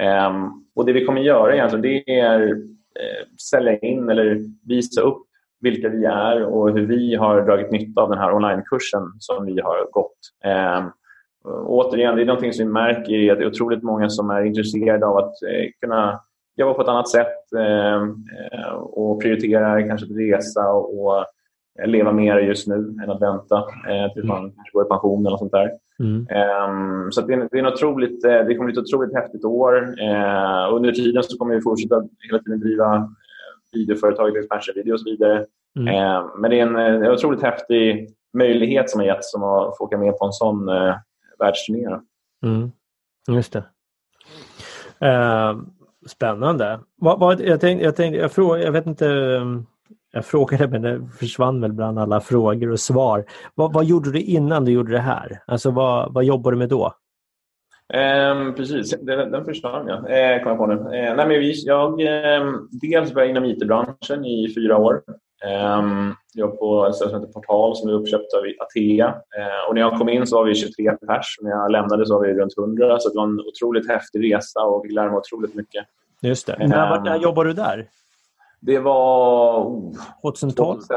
Eh, och Det vi kommer göra egentligen det är eh, Eh, sälja in eller visa upp vilka vi är och hur vi har dragit nytta av den här onlinekursen som vi har gått. Eh, återigen, det är någonting som vi märker är att det är otroligt många som är intresserade av att eh, kunna jobba på ett annat sätt eh, eh och prioritera kanske att resa och, och leva mer just nu än att vänta eh, tills man går i pension eller sånt där. Mm. Um, så det, är, det, är otroligt, eh, det kommer bli ett otroligt häftigt år. Uh, under tiden så kommer vi fortsätta hela tiden driva videoföretaget Expansion Video och så vidare. Mm. Uh, men det är en, en otroligt häftig möjlighet som har getts som att få åka med på en sån uh, världsturné. Mm. Just det. Uh, spännande. Vad, vad, jag, tänkte, jag, tänkte, jag, frågar, jag vet inte um jag frågade men det försvann väl bland alla frågor och svar. Vad, vad gjorde du innan du gjorde det här? Alltså vad, vad jobbade du med då? Eh, precis, den, den försvann jag. Eh, kom jag på nu. Eh, nej, men vi, jag eh, dels jag inom IT-branschen i fyra år. Eh, jag på ett ställe som heter Portal som är uppköpt av Atea. Eh, och när jag kom in så var vi 23 pers. När jag lämnade så var vi runt 100. Så det var en otroligt häftig resa och fick lära mig otroligt mycket. Just det. När, när jobbade du där? Det var... Oh, 2012? 2000,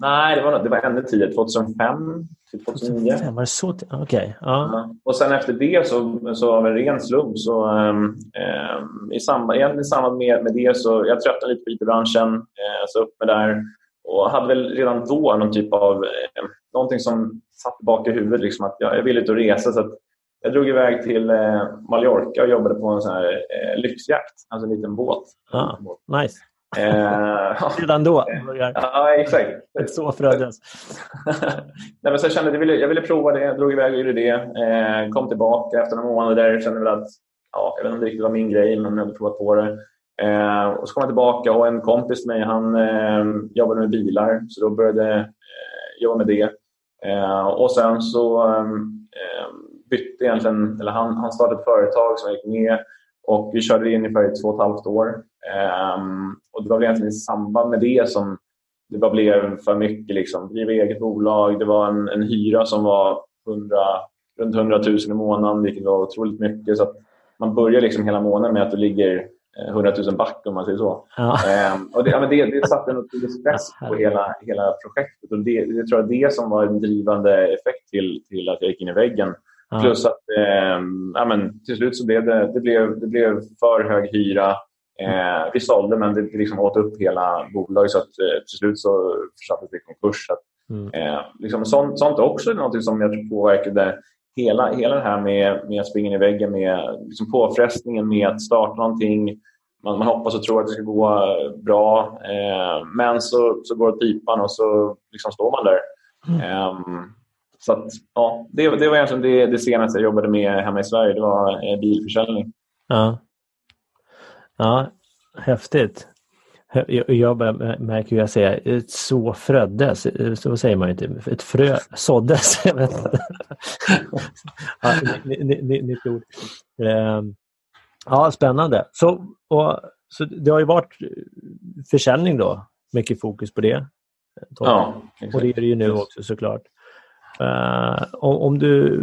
nej, det var, det var ännu tidigare. 2005 till 2009. 2005, var det så? Okej. Okay. Ja. Och sen efter det, så, så av en ren slump, så, um, um, i, samband, i samband med, med det så jag tröttnade lite på IT-branschen, uh, så upp med där och hade väl redan då någon typ av... Eh, någonting som satt bak i huvudet, liksom, att jag, jag ville ut och resa. Så jag drog iväg till eh, Mallorca och jobbade på en sån här, eh, lyxjakt, alltså en liten båt. Ah, nice. Eh, Redan då börjar ja, exakt. så föddes. Nej, men så jag kände att jag ville, jag ville prova det, drog iväg och gjorde det. Eh, kom tillbaka efter några månader kände väl att ja, jag vet inte om det riktigt var min grej, men jag hade provat på det. Eh, och så kom jag tillbaka och en kompis med mig han eh, jobbade med bilar, så då började jag eh, jobba med det. Eh, och sen så bytte egentligen, eller han, han startade ett företag som jag gick med och vi körde det ungefär i två och ett halvt år. Um, och det var väl egentligen i samband med det som det bara blev för mycket. Liksom. Driva eget bolag. Det var en, en hyra som var 100, runt 100 000 i månaden, vilket var otroligt mycket. Så man börjar liksom hela månaden med att du ligger 100 000 back om man säger så. Ja. Um, och det, ja, det, det satte en otrolig stress på hela, hela projektet. Och det, det tror jag det som var en drivande effekt till, till att jag gick in i väggen. Ja. Plus att eh, ja, men till slut så blev det, det, blev, det blev för hög hyra. Eh, vi sålde men det liksom åt upp hela bolaget så att eh, till slut så försattes det i konkurs. Så att, mm. eh, liksom, sånt, sånt är också något som jag tror påverkade hela, hela det här med, med att springa i väggen, med liksom påfrestningen med att starta någonting. Man, man hoppas och tror att det ska gå bra, eh, men så, så går det pipan och så liksom står man där. Mm. Um, så att, ja, det, det var egentligen det, det senaste jag jobbade med hemma i Sverige. Det var eh, bilförsäljning. Ja, ja häftigt. Jag, jag märker hur jag säger ett så fröddes, så säger man inte, ett frö såddes. Jag vet ja, nytt ord. Ehm, ja, spännande. Så, och, så det har ju varit försäljning då, mycket fokus på det. Ja, och det är det ju nu också såklart. Uh, om du,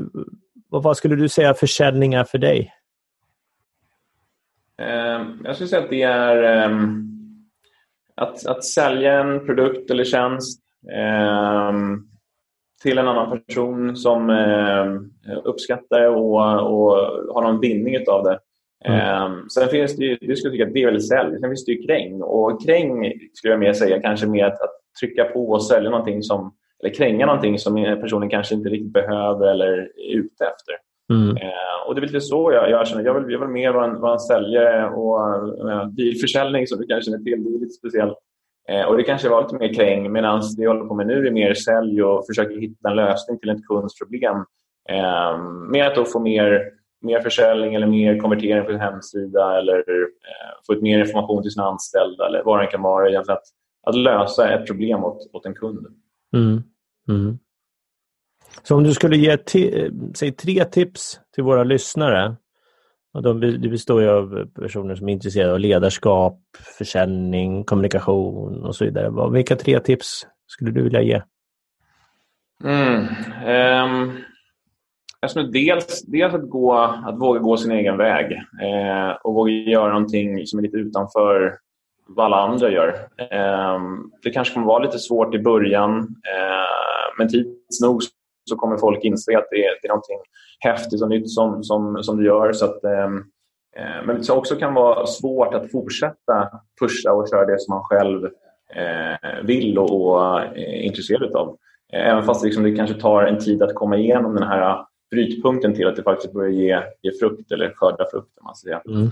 vad skulle du säga försäljning är för dig? Uh, jag skulle säga att det är um, att, att sälja en produkt eller tjänst um, till en annan person som um, uppskattar och, och har någon vinning av det. Mm. sen finns det ju, du skulle tycka att det är väldigt sälj. Sen finns det ju kräng. Och kräng skulle jag mer säga kanske med att, att trycka på och sälja någonting som eller kränga någonting som personen kanske inte riktigt behöver eller är ute efter. Mm. Eh, och Det är lite så jag, jag känner. Jag vill, jag vill mer vara en, vara en säljare och eh, bilförsäljning som du kanske känner till. Det är lite speciellt. Eh, och Det kanske var lite mer kräng medan det jag håller på med nu är mer sälj och försöker hitta en lösning till ett kunds problem. Eh, med att få mer mer försäljning eller mer konvertering på sin hemsida eller eh, få ut mer information till sina anställda eller vad det kan vara. Egentligen att, att lösa ett problem åt, åt en kund. Mm. Mm. Så om du skulle ge säg, tre tips till våra lyssnare. Och de, det består ju av personer som är intresserade av ledarskap, försäljning, kommunikation och så vidare. Vilka tre tips skulle du vilja ge? Mm. Um, alltså dels, dels att, gå, att våga gå sin egen väg eh, och våga göra någonting som är lite utanför vad alla andra gör. Ehm, det kanske kommer vara lite svårt i början ehm, men tids nog så kommer folk inse att det är, det är någonting häftigt och nytt som, som, som du gör. Så att, ehm, men det också kan vara svårt att fortsätta pusha och köra det som man själv eh, vill och, och är intresserad av. Eh, även fast det, liksom, det kanske tar en tid att komma igenom den här brytpunkten till att det faktiskt börjar ge, ge frukt eller skörda frukt. Man säger. Mm.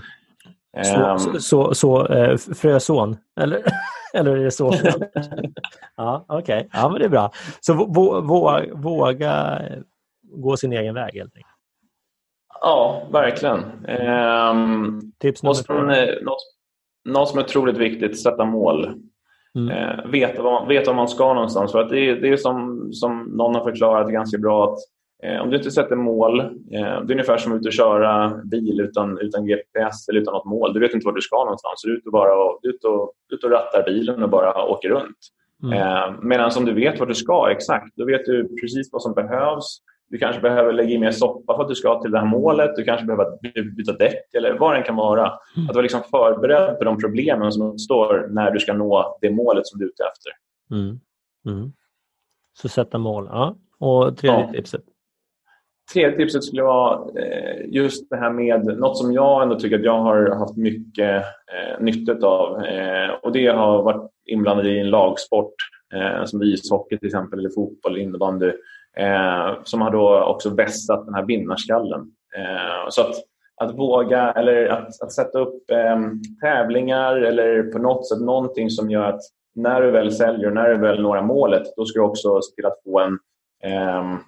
Så, um, så, så äh, fröson, eller? eller är det så? ja, Okej, okay. ja, men det är bra. Så våga, våga gå sin egen väg helt enkelt. Ja, verkligen. Um, Tips nummer två? Något, något som är otroligt viktigt, sätta mål. Mm. Eh, veta, var, veta var man ska någonstans. För att det, är, det är som, som någon har förklarat ganska bra att eh, om du inte sätter mål, eh, det är ungefär som att ut och köra bil utan, utan GPS eller utan något mål. Du vet inte var du ska någonstans. Du är ute och, bara, ut och, ut och rattar bilen och bara åker runt. Mm. Eh, Medan om du vet var du ska exakt, då vet du precis vad som behövs. Du kanske behöver lägga i mer soppa för att du ska till det här målet. Du kanske behöver byta däck eller vad det kan vara. Mm. Att vara liksom förberedd på de problemen som uppstår när du ska nå det målet som du är ute efter. Mm. Mm. Så sätta mål. Ja. Och tredje ja. tipset? Tredje tipset skulle vara eh, just det här med något som jag ändå tycker att jag har haft mycket eh, nytta av. Eh, och det har varit inblandad i en lagsport eh, som ishockey till exempel, eller fotboll, innebandy som har då också vässat den här vinnarskallen. Så att, att våga eller att, att sätta upp ehm, tävlingar eller på något sätt någonting som gör att när du väl säljer och när du väl når målet, då ska du också se till att få en... Ehm,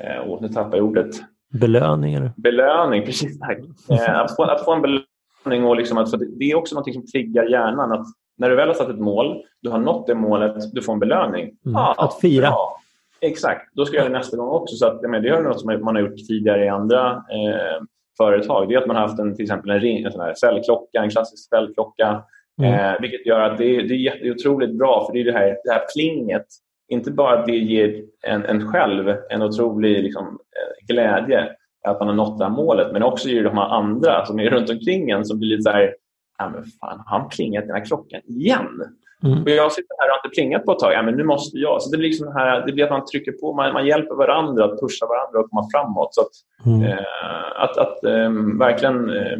Oh, nu tappar jag ordet. Belöning? Belöning, precis. Tack. Eh, att, få, att få en belöning. Och liksom att, för det är också något som triggar hjärnan. att När du väl har satt ett mål, du har nått det målet, du får en belöning. Mm. Ah, att fira. Bra. Exakt, då ska jag göra det nästa gång också. Så att, men det är något som man har gjort tidigare i andra eh, företag. Det är att man har haft en, till exempel en, ring, en sån här cellklocka, en klassisk cellklocka. Mm. Eh, vilket gör att det, det är otroligt bra, för det är det här, det här plinget. Inte bara att det ger en, en själv en otrolig liksom, eh, glädje att man har nått det här målet, men också ger de här andra som är runt omkring en som blir lite så här, ja, men fan, har han plingat den här klockan igen? Mm. Och jag sitter här och har inte plingat på ett tag. Ja, men nu måste jag. Så det blir, liksom här, det blir att man trycker på, man, man hjälper varandra att pusha varandra och komma framåt. Så att, mm. eh, att, att eh, verkligen eh,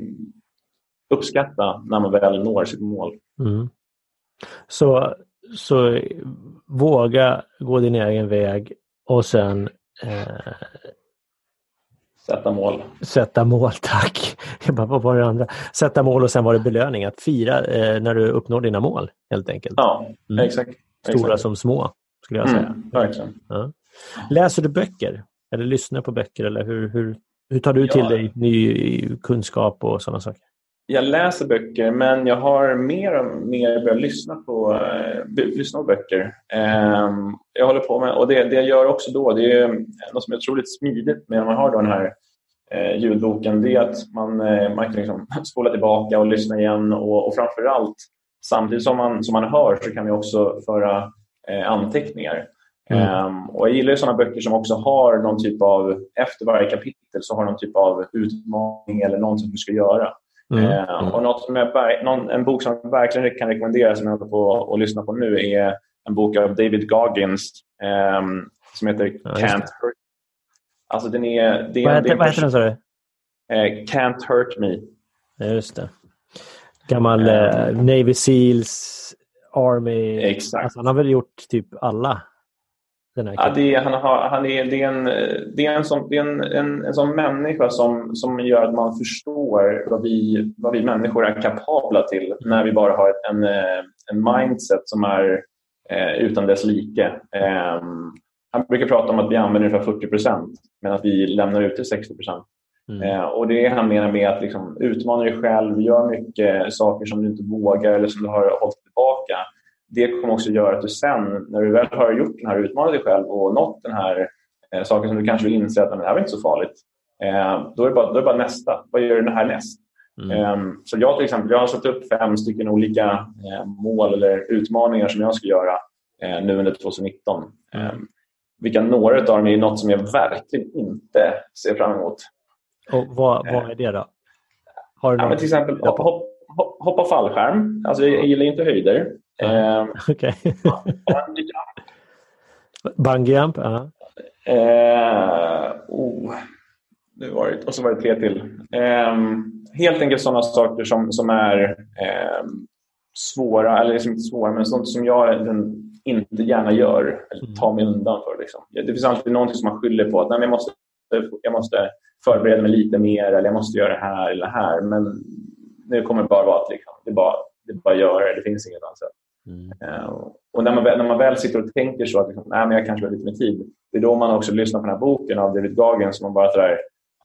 uppskatta när man väl når sitt mål. Mm. Så, så våga gå din egen väg och sen eh, Sätta mål. Sätta mål, tack. Jag bara, vad var det andra? Sätta mål och sen var det belöning. Att fira eh, när du uppnår dina mål helt enkelt. Ja, mm. exakt. Stora exakt. som små, skulle jag säga. Mm, verkligen. Ja. Läser du böcker? Eller lyssnar på böcker? Eller hur, hur, hur tar du till ja. dig ny kunskap och sådana saker? Jag läser böcker, men jag har mer och mer börjat lyssna på, eh, lyssna på böcker. Eh, jag håller på med, och det, det jag gör också då, det är något som är otroligt smidigt med när man har den här eh, ljudboken, det är att man, eh, man kan liksom spola tillbaka och lyssna igen och, och framför allt samtidigt som man, som man hör så kan vi också föra anteckningar. Mm. Um, och jag gillar sådana böcker som också har någon typ av, efter varje kapitel så har någon typ av utmaning eller något som du ska göra. Mm. Uh, och något som jag, någon, en bok som jag verkligen kan rekommendera som jag håller på att lyssna på nu är en bok av David Goggins um, som heter ja, Can't Hurt Alltså den är, det är vad, heter, vad heter den sa du? Uh, Can't Hurt Me. Just det. Gammal uh, Navy Seals, Army. Exakt. Alltså, han har väl gjort typ alla? Ja, det är, han har, han är, det är, en, det är, en, sån, det är en, en, en sån människa som, som gör att man förstår vad vi, vad vi människor är kapabla till när vi bara har en, en mindset som är eh, utan dess like. Eh, han brukar prata om att vi använder ungefär 40 procent men att vi lämnar ut till 60 procent. Mm. Eh, och Det han menar med att liksom, utmana dig själv, gör mycket saker som du inte vågar eller som du har hållit tillbaka. Det kommer också göra att du sen, när du väl har gjort den här utmaningen dig själv och nått den här eh, saken som du kanske vill inse att det här var inte så farligt. Eh, då, är det bara, då är bara nästa. Vad gör du härnäst? Mm. Eh, så jag till exempel, jag har satt upp fem stycken olika eh, mål eller utmaningar som jag ska göra eh, nu under 2019. Mm. vilka några av dem är något som jag verkligen inte ser fram emot. Och vad, vad är det då? Har du ja, men till exempel hoppa, hoppa, hoppa fallskärm. Alltså, jag gillar inte höjder. Eh, Okej. Bungee jump? Ja. Eh, oh. det var och så var det tre till. Eh, helt enkelt sådana saker som, som är eh, svåra, eller liksom inte svåra, men sånt som jag den, inte gärna gör, eller mm. tar mig undan för. Liksom. Det finns alltid någonting som man skyller på. Att, nej, jag, måste, jag måste förbereda mig lite mer eller jag måste göra det här eller det här. Men det kommer bara vara att liksom, det, är bara, det är bara att göra det. Det finns inget annat sätt. Mm. Eh, och när man, väl, när man väl sitter och tänker så att liksom, nej, men jag kanske har lite mer tid. Det är då man också lyssnar på den här boken av David Gagen som man bara sådär,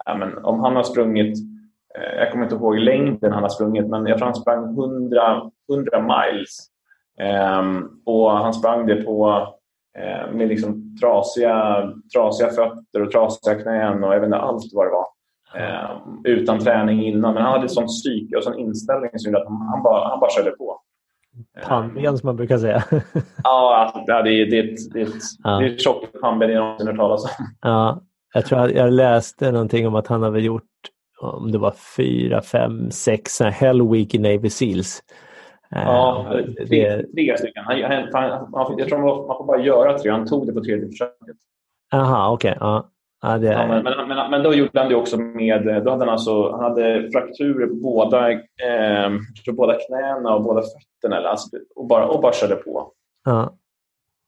ja, men om han har sprungit, eh, jag kommer inte ihåg längden han har sprungit, men jag tror han sprang 100, 100 miles. Um, och han sprang det på uh, med liksom trasiga, trasiga fötter och trasiga knän och jag vet inte allt vad det var. Um, utan träning innan. Men han hade ett sånt psyke och sån inställning som gjorde att han, han, bara, han bara körde på. Pannben som man brukar säga. ja, det är, det är ett, det är ett, ja. det är ett tjockt pannben jag någonsin hört talas om. Ja, jag tror att jag läste någonting om att han hade gjort om det var fyra, fem, sex Hell Week i Navy Seals. Ja, uh, tre, tre stycken. Han, han, han, jag tror man får bara göra tre. Han tog det på tredje försöket. Jaha, okej. Okay, ja. Ja, det... ja, men, men, men, då gjorde han det också med... Då hade han, alltså, han hade frakturer på båda, eh, båda knäna och båda fötterna. Alltså, och, bara, och bara körde på. Ja,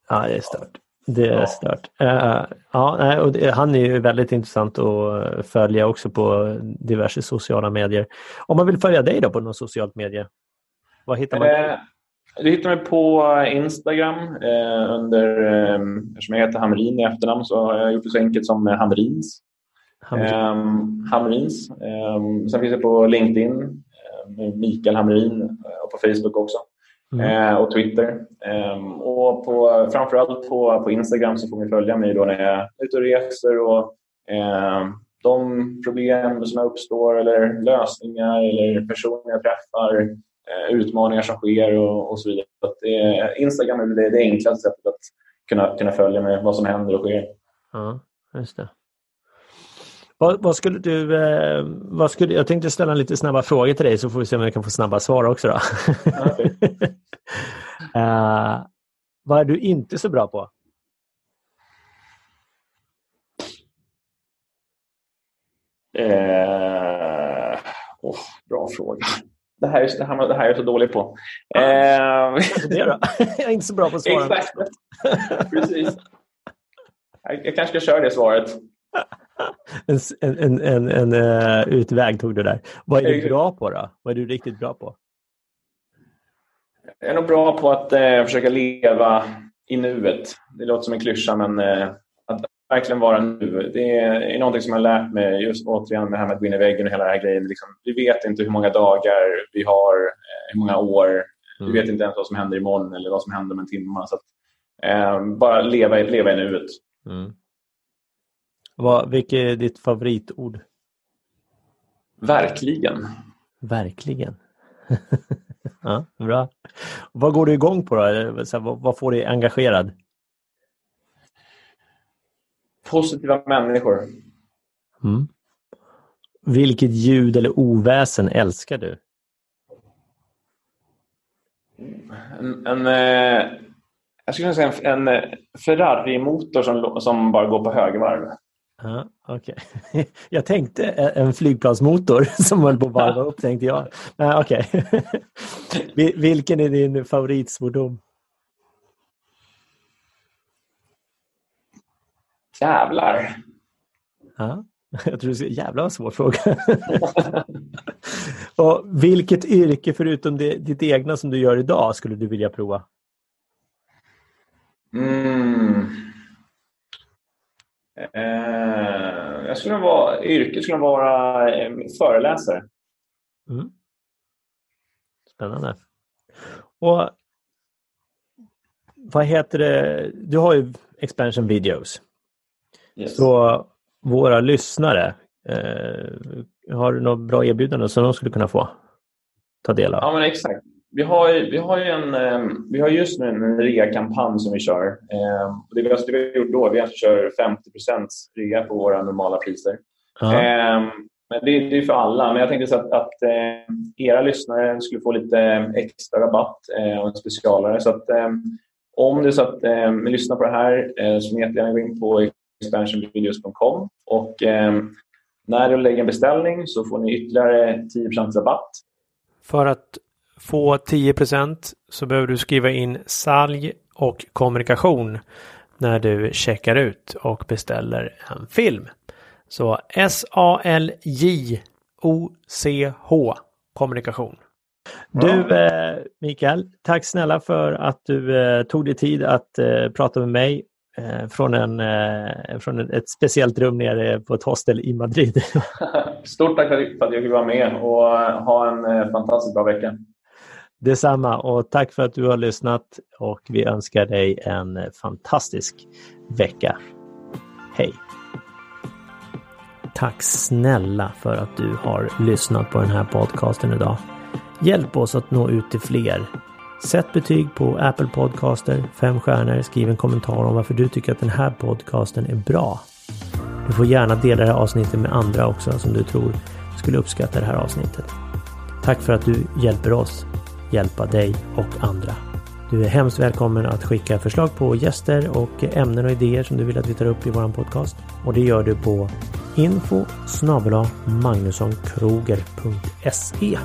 ja det är stört. Det är ja. stört. Uh, ja, och det, han är ju väldigt intressant att följa också på diverse sociala medier. Om man vill följa dig då på något socialt medie, vad hittar man? Uh, du hittar mig på Instagram eh, under, eh, eftersom jag heter Hamrin i efternamn så har jag gjort det så enkelt som Hamrins. Eh, Hamrins. Eh, sen finns jag på LinkedIn, eh, Mikael Hamrin eh, och på Facebook också. Mm. Eh, och Twitter. Eh, och på, framförallt på, på Instagram så får ni följa mig då när jag är ute och reser och de problem som uppstår eller lösningar eller personer jag träffar Eh, utmaningar som sker och, och så vidare. Att det, Instagram är det, det enklaste sättet att kunna, kunna följa med vad som händer och sker. Ja, just det. Vad, vad, skulle du, eh, vad skulle, jag tänkte ställa lite snabba frågor till dig så får vi se om jag kan få snabba svar också. Då. Okay. uh, vad är du inte så bra på? Uh, oh, bra fråga det här, är, det, här, det här är jag så dålig på. Ja, eh, det då? jag är inte så bra på att svara. Exakt. Precis. Jag, jag kanske ska köra det svaret. En, en, en, en, uh, utväg tog du där. Vad är du bra på då? Vad är du riktigt bra på? Jag är nog bra på att uh, försöka leva i nuet. Det låter som en klyscha men uh, verkligen vara nu. Det är någonting som jag har lärt mig just återigen med det här med att gå in i väggen och hela den här grejen. Liksom, vi vet inte hur många dagar vi har, eh, hur många år. Mm. Vi vet inte ens vad som händer imorgon eller vad som händer om en timme. Så att, eh, bara leva, leva i nuet. Mm. Vad, vilket är ditt favoritord? Verkligen. Verkligen. ja, bra. Vad går du igång på då? Vad får dig engagerad? Positiva människor. Mm. Vilket ljud eller oväsen älskar du? En, en eh, jag skulle säga en, en Ferrari-motor som, som bara går på högvarv. Ja, okay. Jag tänkte en flygplansmotor som höll på att varva upp, tänkte jag. Nej, okay. Vilken är din favoritsvordom? Jävlar. Ja, jag tror du ska jävla en svår fråga. och vilket yrke förutom det, ditt egna som du gör idag skulle du vilja prova? Mm. Eh, jag skulle vara, yrket skulle vara eh, föreläsare. Mm. Spännande. Och vad heter det? Du har ju expansion videos. Yes. Så våra lyssnare, eh, har du något bra erbjudande som de skulle kunna få ta del av? Ja, men exakt. Vi har, vi har, en, eh, vi har just nu en rea-kampanj som vi kör. Eh, det, vi har, det vi har gjort då, vi alltså kör 50% rea på våra normala priser. Eh, men det, det, är för alla, men jag tänkte så att, att eh, era lyssnare skulle få lite extra rabatt eh, och en specialare. Så att, eh, om det är så att eh, ni lyssnar på det här eh, så får ni jättegärna gå in på expansionvideos.com och eh, när du lägger en beställning så får ni ytterligare 10% rabatt. För att få 10% så behöver du skriva in salg och kommunikation när du checkar ut och beställer en film. Så S-A-L-J-O-C-H kommunikation. Du eh, Mikael, tack snälla för att du eh, tog dig tid att eh, prata med mig från, en, eh, från ett speciellt rum nere på ett hostel i Madrid. Stort tack för att jag fick vara med och eh, ha en fantastiskt bra vecka. Detsamma och tack för att du har lyssnat och vi önskar dig en fantastisk vecka. Hej! Tack snälla för att du har lyssnat på den här podcasten idag. Hjälp oss att nå ut till fler. Sätt betyg på Apple Podcaster, fem stjärnor, skriv en kommentar om varför du tycker att den här podcasten är bra. Du får gärna dela det här avsnittet med andra också som du tror skulle uppskatta det här avsnittet. Tack för att du hjälper oss hjälpa dig och andra. Du är hemskt välkommen att skicka förslag på gäster och ämnen och idéer som du vill att vi tar upp i vår podcast. Och det gör du på info magnussonkroger.se